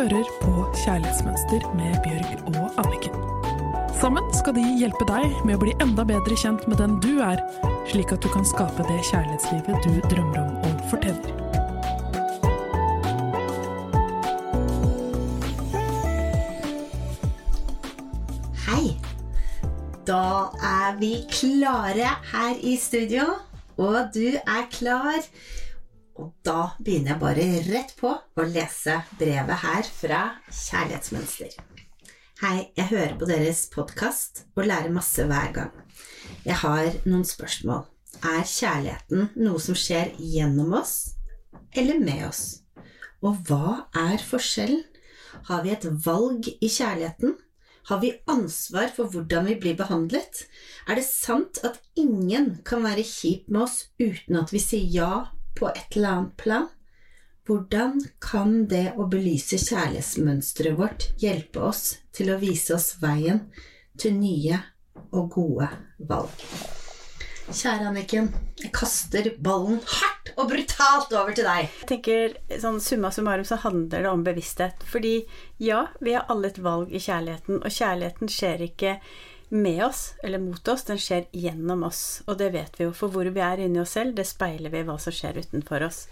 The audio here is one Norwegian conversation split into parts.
hører på Kjærlighetsmønster med Bjørg og Anniken. Sammen skal de hjelpe deg med å bli enda bedre kjent med den du er, slik at du kan skape det kjærlighetslivet du drømmer om og fortjener. Hei! Da er vi klare her i studio, og du er klar. Og da begynner jeg bare rett på å lese brevet her fra Kjærlighetsmønster. Hei, jeg hører på deres podkast og lærer masse hver gang. Jeg har noen spørsmål. Er kjærligheten noe som skjer gjennom oss eller med oss? Og hva er forskjellen? Har vi et valg i kjærligheten? Har vi ansvar for hvordan vi blir behandlet? Er det sant at ingen kan være kjip med oss uten at vi sier ja på et eller annet plan? Hvordan kan det å belyse kjærlighetsmønsteret vårt hjelpe oss til å vise oss veien til nye og gode valg? Kjære Anniken, jeg kaster ballen hardt og brutalt over til deg. Jeg tenker sånn Summa summarum så handler det om bevissthet. Fordi ja, vi har alle et valg i kjærligheten, og kjærligheten skjer ikke med oss eller mot oss, den skjer gjennom oss. Og det vet vi jo, for hvor vi er inni oss selv, det speiler vi hva som skjer utenfor oss.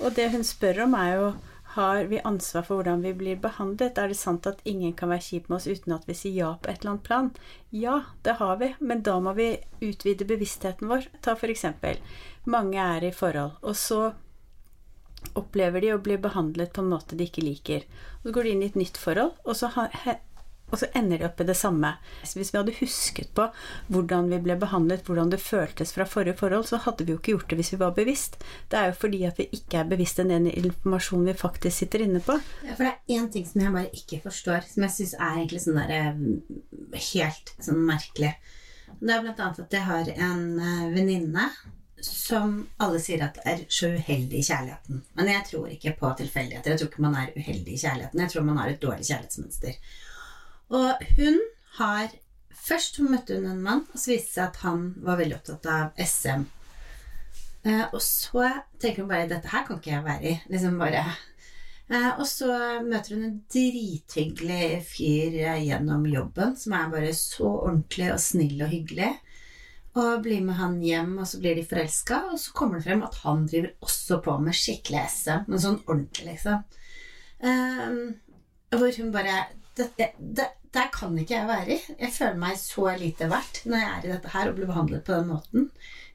Og det hun spør om, er jo har vi ansvar for hvordan vi blir behandlet? Er det sant at ingen kan være kjip med oss uten at vi sier ja på et eller annet plan? Ja, det har vi, men da må vi utvide bevisstheten vår. Ta for eksempel mange er i forhold, og så opplever de å bli behandlet på en måte de ikke liker. Så går de inn i et nytt forhold, og så, og så ender de opp i det samme. Hvis vi hadde husket på hvordan vi ble behandlet, hvordan det føltes fra forrige forhold, så hadde vi jo ikke gjort det hvis vi var bevisst. Det er jo fordi at vi ikke er bevisst den informasjonen vi faktisk sitter inne på. Ja, for det er én ting som jeg bare ikke forstår, som jeg syns er egentlig sånn derre helt sånn merkelig. Det er blant annet at jeg har en venninne som alle sier at er så uheldig i kjærligheten. Men jeg tror ikke på tilfeldigheter. Jeg tror ikke man er uheldig i kjærligheten. Jeg tror man har et dårlig kjærlighetsmønster. Og hun har Først møtte hun en mann, og så viste det seg at han var veldig opptatt av SM. Eh, og så tenker hun bare dette her kan ikke jeg være i. Liksom bare eh, Og så møter hun en drithyggelig fyr gjennom jobben, som er bare så ordentlig og snill og hyggelig og blir med han hjem, og så blir de forelska, og så kommer det frem at han driver også på med skikkelig SM, men sånn ordentlig, liksom. Um, hvor hun bare det, det, Der kan ikke jeg være i. Jeg føler meg så lite verdt når jeg er i dette her og blir behandlet på den måten.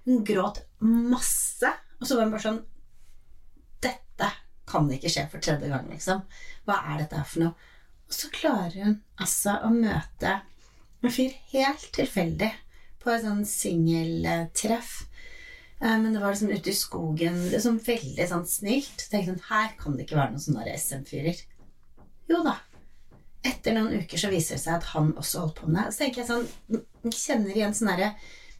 Hun gråt masse, og så var hun bare sånn Dette kan ikke skje for tredje gang, liksom. Hva er dette her for noe? Og så klarer hun altså å møte en fyr helt tilfeldig på et sånn singeltreff. Eh, men det var liksom ute i skogen, liksom veldig sånn snilt. Tenkte hun, her kan det ikke være noen sånne SM-fyrer. Jo da. Etter noen uker så viser det seg at han også holdt på med det. Så tenker jeg sånn, kjenner igjen sånne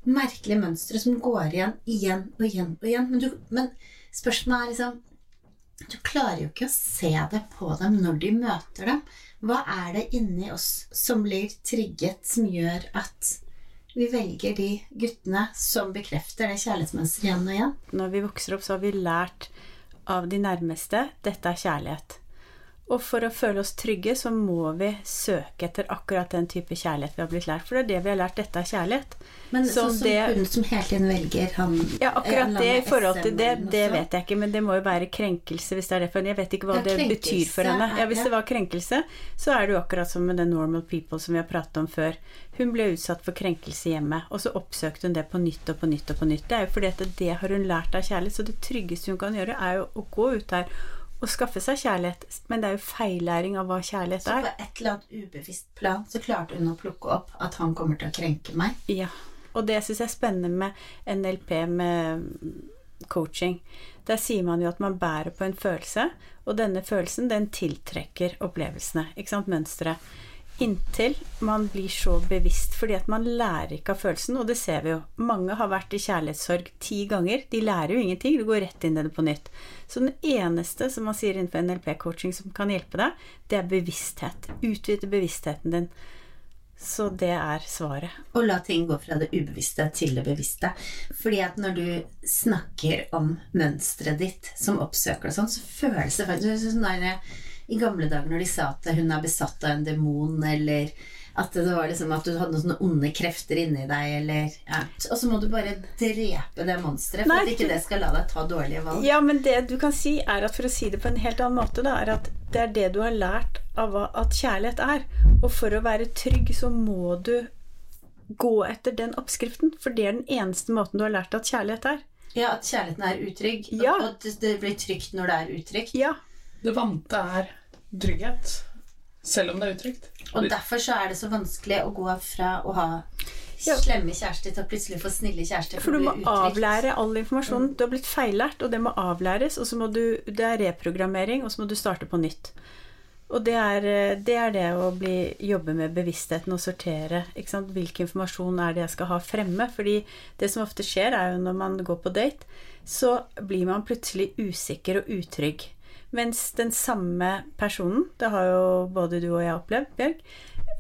merkelige mønstre som går igjen igjen og igjen og igjen. Men, du, men spørsmålet er liksom Du klarer jo ikke å se det på dem når de møter dem. Hva er det inni oss som blir trigget, som gjør at vi velger de guttene som bekrefter det kjærlighetsmønsteret igjen og igjen. Når vi vokser opp, så har vi lært av de nærmeste dette er kjærlighet. Og for å føle oss trygge, så må vi søke etter akkurat den type kjærlighet vi har blitt lært. For det er det vi har lært. Dette er kjærlighet. Men så sånn som det, hun som hele tiden velger han Ja, akkurat det i forhold til det, det vet jeg ikke. Men det må jo være krenkelse, hvis det er det. For henne. jeg vet ikke hva det betyr for henne. Ja, Hvis det var krenkelse, så er det jo akkurat som med den Normal People som vi har pratet om før. Hun ble utsatt for krenkelse hjemme, og så oppsøkte hun det på nytt og på nytt og på nytt. Det er jo fordi at det har hun lært av kjærlighet. Så det tryggeste hun kan gjøre, er jo å gå ut der å skaffe seg kjærlighet, men det er jo feillæring av hva kjærlighet er. Så på et eller annet ubevisst plan så klarte hun å plukke opp at han kommer til å krenke meg? Ja. Og det syns jeg er spennende med NLP, med coaching. Der sier man jo at man bærer på en følelse, og denne følelsen den tiltrekker opplevelsene. Ikke sant? Mønsteret. Inntil man blir så bevisst, fordi at man lærer ikke av følelsen, og det ser vi jo. Mange har vært i kjærlighetssorg ti ganger. De lærer jo ingenting, det går rett inn i det på nytt. Så den eneste som man sier innenfor NLP-coaching som kan hjelpe deg, det er bevissthet. Utvide bevisstheten din. Så det er svaret. Og la ting gå fra det ubevisste til det bevisste. Fordi at når du snakker om mønsteret ditt som oppsøker og sånn, så føles det faktisk sånn der i gamle dager når de sa at hun er besatt av en demon, eller at det var liksom at du hadde noen sånne onde krefter inni deg, eller ja. Og så må du bare drepe det monsteret for Nei, at ikke det skal la deg ta dårlige valg. Ja, men det du kan si, er at for å si det på en helt annen måte, da, er at det er det du har lært av hva at kjærlighet er. Og for å være trygg, så må du gå etter den oppskriften. For det er den eneste måten du har lært at kjærlighet er. Ja, at kjærligheten er utrygg, Ja. og at det blir trygt når det er utrygt. Ja. Det vante er trygghet, selv om det er utrygt. Og derfor så er det så vanskelig å gå fra å ha Ja. slemme kjærester til å plutselig få snille kjærester. For du må avlære all informasjonen. Du har blitt feillært, og det må avlæres. Og så må du Det er reprogrammering, og så må du starte på nytt. Og det er eh, det, er det å bli, jobbe med bevisstheten og sortere. Ikke sant? Hvilken informasjon er det jeg skal ha fremme? Fordi det som ofte skjer, er jo når man går på date, så blir man plutselig usikker og utrygg. Mens den samme personen, det har jo både du og jeg opplevd, Bjørg,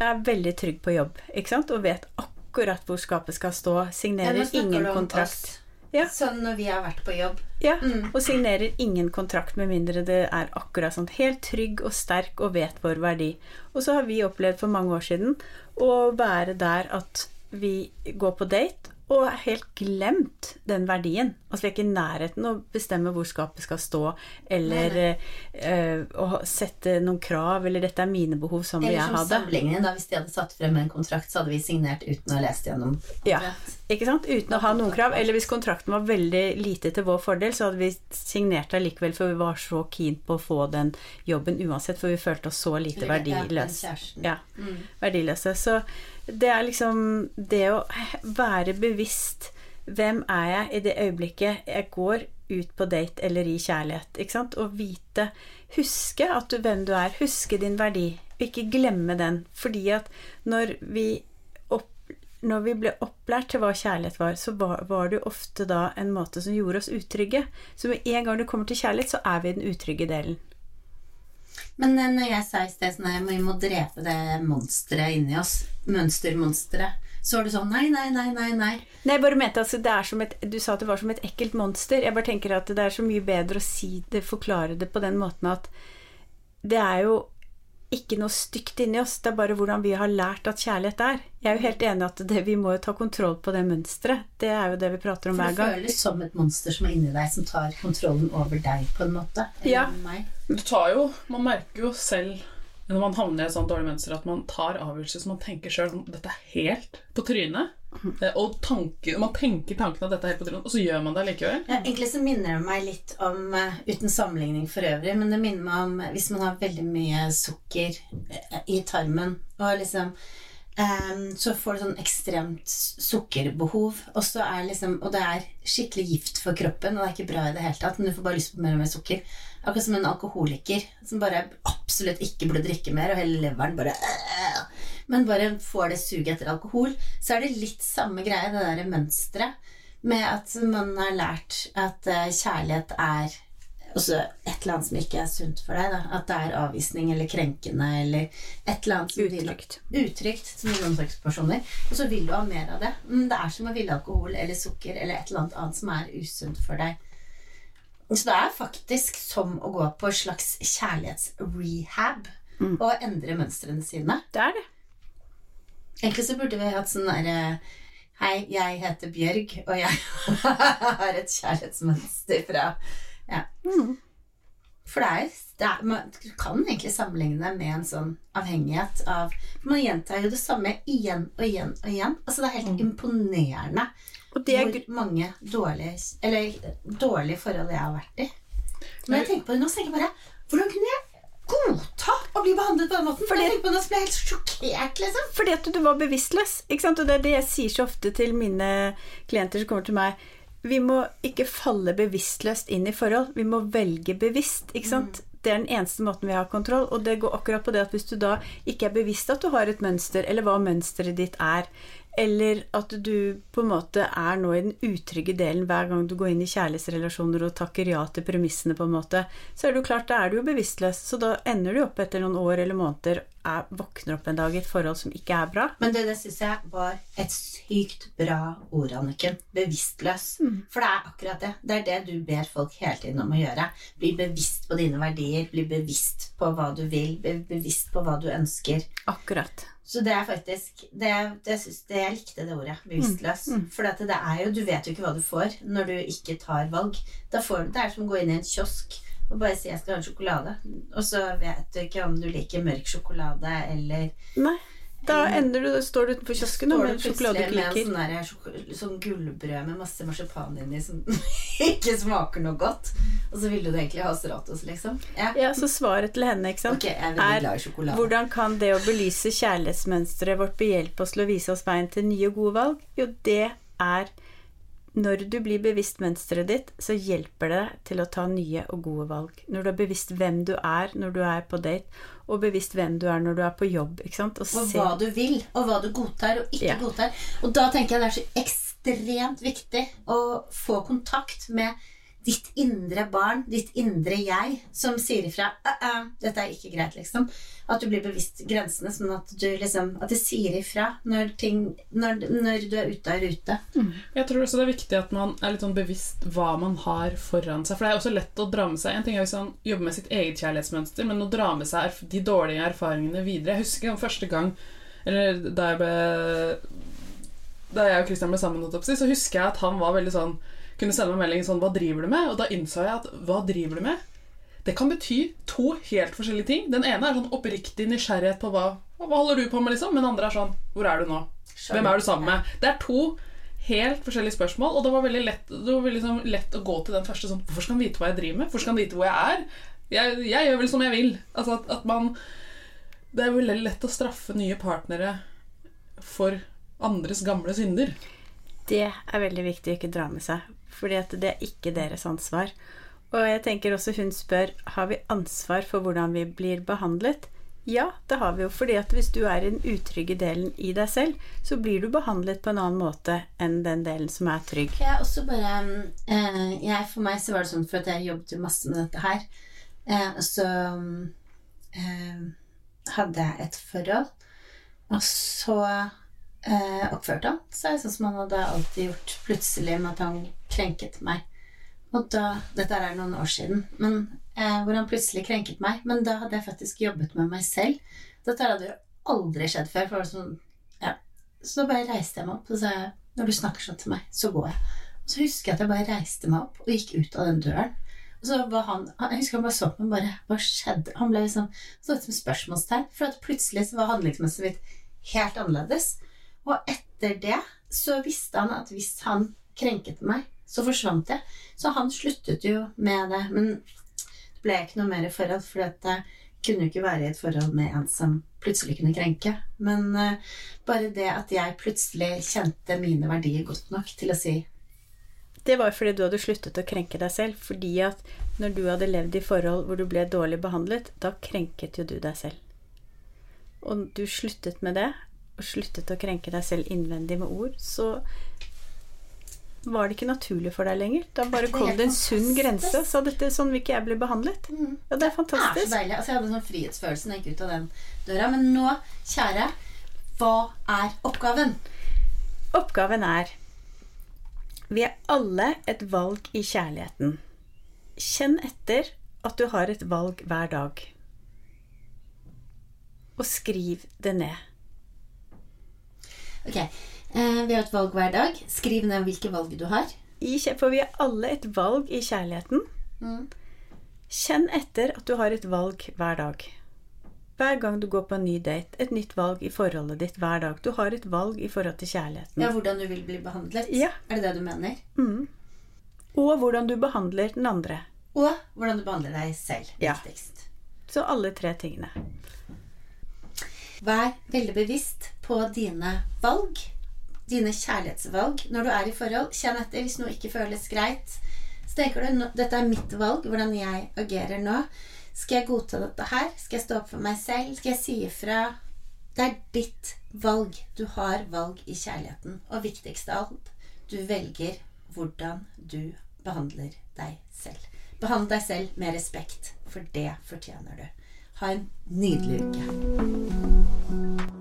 er veldig trygg på jobb. Ikke sant? Og vet akkurat hvor skapet skal stå. Signerer ingen kontrakt. Ja. Sånn når vi har vært på jobb. Ja, Mm. og signerer ingen kontrakt med mindre det er akkurat sånn helt trygg og sterk og vet vår verdi. Og så har vi opplevd for mange år siden å være der at vi går på date og har helt glemt den verdien. Altså vi er ikke i nærheten å bestemme hvor skapet skal stå, eller uh, å sette noen krav, eller 'dette er mine behov, hadde Eller jeg som ha det'. da, hvis de hadde satt frem en kontrakt, så hadde vi signert uten å ha lest gjennom. Ja, ikke sant? Uten å ha noen krav. Eller hvis kontrakten var veldig lite til vår fordel, så hadde vi signert det likevel, for vi var så keen på å få den jobben uansett, for vi følte oss så lite verdiløse. Ja, Mm. verdiløse. Så det er liksom det å være bevisst hvem er jeg i det øyeblikket jeg går ut på date eller i kjærlighet, ikke sant? Og vite Huske at du, hvem du er. Huske din verdi. Ikke glemme den. Fordi at når vi opp, når vi ble opplært til hva kjærlighet var, så var, var det ofte da en måte som gjorde oss utrygge. Så med en gang du kommer til kjærlighet, så er vi i den utrygge delen. Men eh, når jeg sa i sted sånn at vi må drepe det monsteret inni oss, mønstermonsteret, så var det sånn nei, nei, nei, nei, nei. Nei, jeg bare mente at det er som et Du sa at det var som et ekkelt monster. Jeg bare tenker at det er så mye bedre å si det, forklare det på den måten at det er jo ikke noe stygt inni oss, det er bare hvordan vi har lært at kjærlighet er. Jeg er jo helt enig at det, vi må jo ta kontroll på det mønsteret. Det er jo det vi prater om hver gang. For det føles som et monster som er inni deg, som tar kontrollen over deg, på en måte. Eller Ja. meg. Du tar jo Man merker jo selv når man havner i et sånt dårlig mønster, at man tar avgjørelser som man tenker sjøl Dette er helt på trynet. Eh, Og tanken, man tenker tanken at dette er helt på trynet, og så gjør man det likevel. Ja, egentlig så minner det meg litt om, eh, uten sammenligning for øvrig, men det minner meg om hvis man har veldig mye sukker eh, i tarmen, og liksom eh, så får du sånn ekstremt sukkerbehov, og, så er liksom, og det er skikkelig gift for kroppen, og det er ikke bra i det hele tatt, men du får bare lyst på mer og mer sukker. Akkurat som en alkoholiker som bare absolutt ikke burde drikke mer, og hele leveren bare øh, Men bare får det suget etter alkohol. Så er det litt samme greie, det derre mønsteret med at man har lært at eh, kjærlighet er også et eller annet som ikke er sunt for deg. Da. At det er avvisning eller krenkende eller et eller annet som vil- Utrygt. Utrygt, som slags personer. Og så vil du ha mer av det. Men det er som å ville alkohol eller sukker eller et eller annet annet som er usunt for deg. Så det er faktisk som å gå på en slags kjærlighetsrehab og endre mønstrene sine. Det er det. Egentlig så burde vi hatt sånn derre Hei, jeg heter Bjørg, og jeg har et kjærlighetsmønster fra Ja. Mm. For det er, det er man, kan egentlig sammenligne med en sånn avhengighet av man gjentar jo det samme igjen og igjen og igjen. Altså Det er helt imponerende Og det er hvor mange dårlige Eller dårlige forhold jeg har vært i. Men jeg tenker på det nå, så tenker jeg bare Hvordan kunne jeg godta å bli behandlet på den måten? Fordi- jeg på det så ble jeg helt sjokkert, liksom. Fordi at du var bevisstløs. Ikke sant? Og det er det jeg sier så ofte til mine klienter som kommer til meg. Vi må ikke falle bevisstløst inn i forhold. Vi må velge bevisst. Ikke sant? Det er den eneste måten vi har kontroll. Og det går akkurat på det at hvis du da ikke er bevisst at du har et mønster, eller hva mønsteret ditt er, eller at du på en måte er nå i den utrygge delen hver gang du går inn i kjærlighetsrelasjoner og takker ja til premissene, på en måte, så er det jo klart, da er du jo bevisstløs. Så da ender du opp etter noen år eller måneder er, våkner opp en dag i et forhold som ikke er bra. Men det, det syns jeg var et sykt bra ord, Anniken. Bevisstløs. For det er akkurat det. Det er det du ber folk hele tiden om å gjøre. Bli bevisst på dine verdier. Bli bevisst på hva du vil. Bli bevisst på hva du ønsker. Akkurat. Så det er faktisk det, det, synes, det Jeg likte det ordet. Bevisstløs. For det er jo Du vet jo ikke hva du får når du ikke tar valg. Da får du, det er som å gå inn i en kiosk og bare si 'jeg skal ha en sjokolade', og så vet du ikke om du liker mørk sjokolade eller Nei. Da ender du, står du utenfor kiosken Står med du en sjokolade du plutselig med en sånn, der, sånn gullbrød med masse marsipan inni som ikke smaker noe godt, og så ville du egentlig ha Stratos, liksom? Ja. Ja, så svaret til henne, ikke sant, okay, er er hvordan kan det å belyse kjærlighetsmønsteret vårt behjelpe oss til å vise oss veien til nye og gode valg? Jo, det er når du blir bevisst mønsteret ditt, så hjelper det til å ta nye og gode valg. Når du er bevisst hvem du er når du er på date, og bevisst hvem du er når du er på jobb. Og Og hva du vil, og hva du godtar og ikke Ja. godtar. Og da tenker jeg det er så ekstremt viktig å få kontakt med ditt indre barn, ditt indre jeg, som sier ifra uh -uh, 'Dette er ikke greit', liksom. At du blir bevisst grensene, sånn at du liksom At det sier ifra når ting Når, når du er ute av rute. Jeg tror også det er viktig at man er litt sånn bevisst hva man har foran seg. For det er også lett å dra med seg En ting er hvis man jobber med sitt eget kjærlighetsmønster, men å dra med seg de dårlige erfaringene videre. Jeg husker første gang Eller da jeg ble Da jeg og Christian ble sammen, så husker jeg at han var veldig sånn kunne sende meg melding sånn 'Hva driver du med?' Og da innså jeg at 'Hva driver du med?' Det kan bety to helt forskjellige ting. Den ene er sånn oppriktig nysgjerrighet på hva, hva holder du på med, liksom. Men den andre er sånn 'Hvor er du nå?' Hvem er du sammen med? Det er to helt forskjellige spørsmål, og det var veldig lett, det var veldig sånn lett å gå til den første sånn Hvorfor skal han vite hva jeg driver med? Hvorfor skal han vite hvor jeg er? Jeg, jeg gjør vel som jeg vil. Altså at, at man Det er veldig lett å straffe nye partnere for andres gamle synder. Det er veldig viktig å ikke dra med seg, fordi at det er ikke deres ansvar. Og jeg tenker også hun spør har vi ansvar for hvordan vi blir behandlet. Ja, det har vi jo, fordi at hvis du er i den utrygge delen i deg selv, så blir du behandlet på en annen måte enn den delen som er trygg. Jeg også bare eh, jeg, For meg så var det sånn for at jeg jobbet jo masse med dette her. Eh, så eh, hadde jeg et forhold, og så eh, oppførte han seg sånn som han hadde alltid gjort, plutselig med at han krenket meg. Og da, Dette er noen år siden, men eh, hvor han plutselig krenket meg. Men da hadde jeg faktisk jobbet med meg selv. Dette hadde jo aldri skjedd før. For sånn, ja. Så da bare reiste jeg meg opp og sa når du snakker sånn til meg, så går jeg. Og så husker jeg at jeg bare reiste meg opp og gikk ut av den døren. Og så var han, Jeg husker han bare så på meg bare Hva skjedde? Han ble liksom så ut som spørsmålstegn. For at plutselig så var handlingsmønsteret mitt helt annerledes. Og etter det så visste han at hvis han krenket meg, så forsvant jeg. Så han sluttet jo med det. Men det ble ikke noe mer forhold, for det kunne jo ikke være i et forhold med en som plutselig kunne krenke. Men uh, bare det at jeg plutselig kjente mine verdier godt nok til å si Det var fordi du hadde sluttet å krenke deg selv. Fordi at når du hadde levd i forhold hvor du ble dårlig behandlet, da krenket jo du deg selv. Og du sluttet med det, og sluttet å krenke deg selv innvendig med ord, så var det ikke naturlig for deg lenger. Da bare er kom det en sunn grense. Sa dette sånn vil ikke jeg bli behandlet. Ja, det er Det er så deilig. Altså, jeg hadde sånn frihetsfølelse da jeg gikk ut av den døra. Men nå, kjære, hva er oppgaven? Oppgaven er Vi er alle et valg i kjærligheten. Kjenn etter at du har et valg hver dag. Og skriv det ned. Ok, eh, Vi har et valg hver dag. Skriv ned hvilke valg du har. I, for vi har alle et valg i kjærligheten. Mm. Kjenn etter at du har et valg hver dag. Hver gang du går på en ny date, et nytt valg i forholdet ditt hver dag. Du har et valg i forhold til kjærligheten. Ja, Hvordan du vil bli behandlet. Ja. Er det det du mener? Mm. Og hvordan du behandler den andre. Og hvordan du behandler deg selv. Ja. Viktigst. Så alle tre tingene. Vær veldig bevisst på dine valg. Dine kjærlighetsvalg. Når du er i forhold, kjenn etter hvis noe ikke føles greit. Så tenker du dette er mitt valg, hvordan jeg agerer nå. Skal jeg godta dette her? Skal jeg stå opp for meg selv? Skal jeg si ifra? Det er ditt valg. Du har valg i kjærligheten. Og viktigst av alt, du velger hvordan du behandler deg selv. Behandle deg selv med respekt, for det fortjener du. Ha en nydelig uke.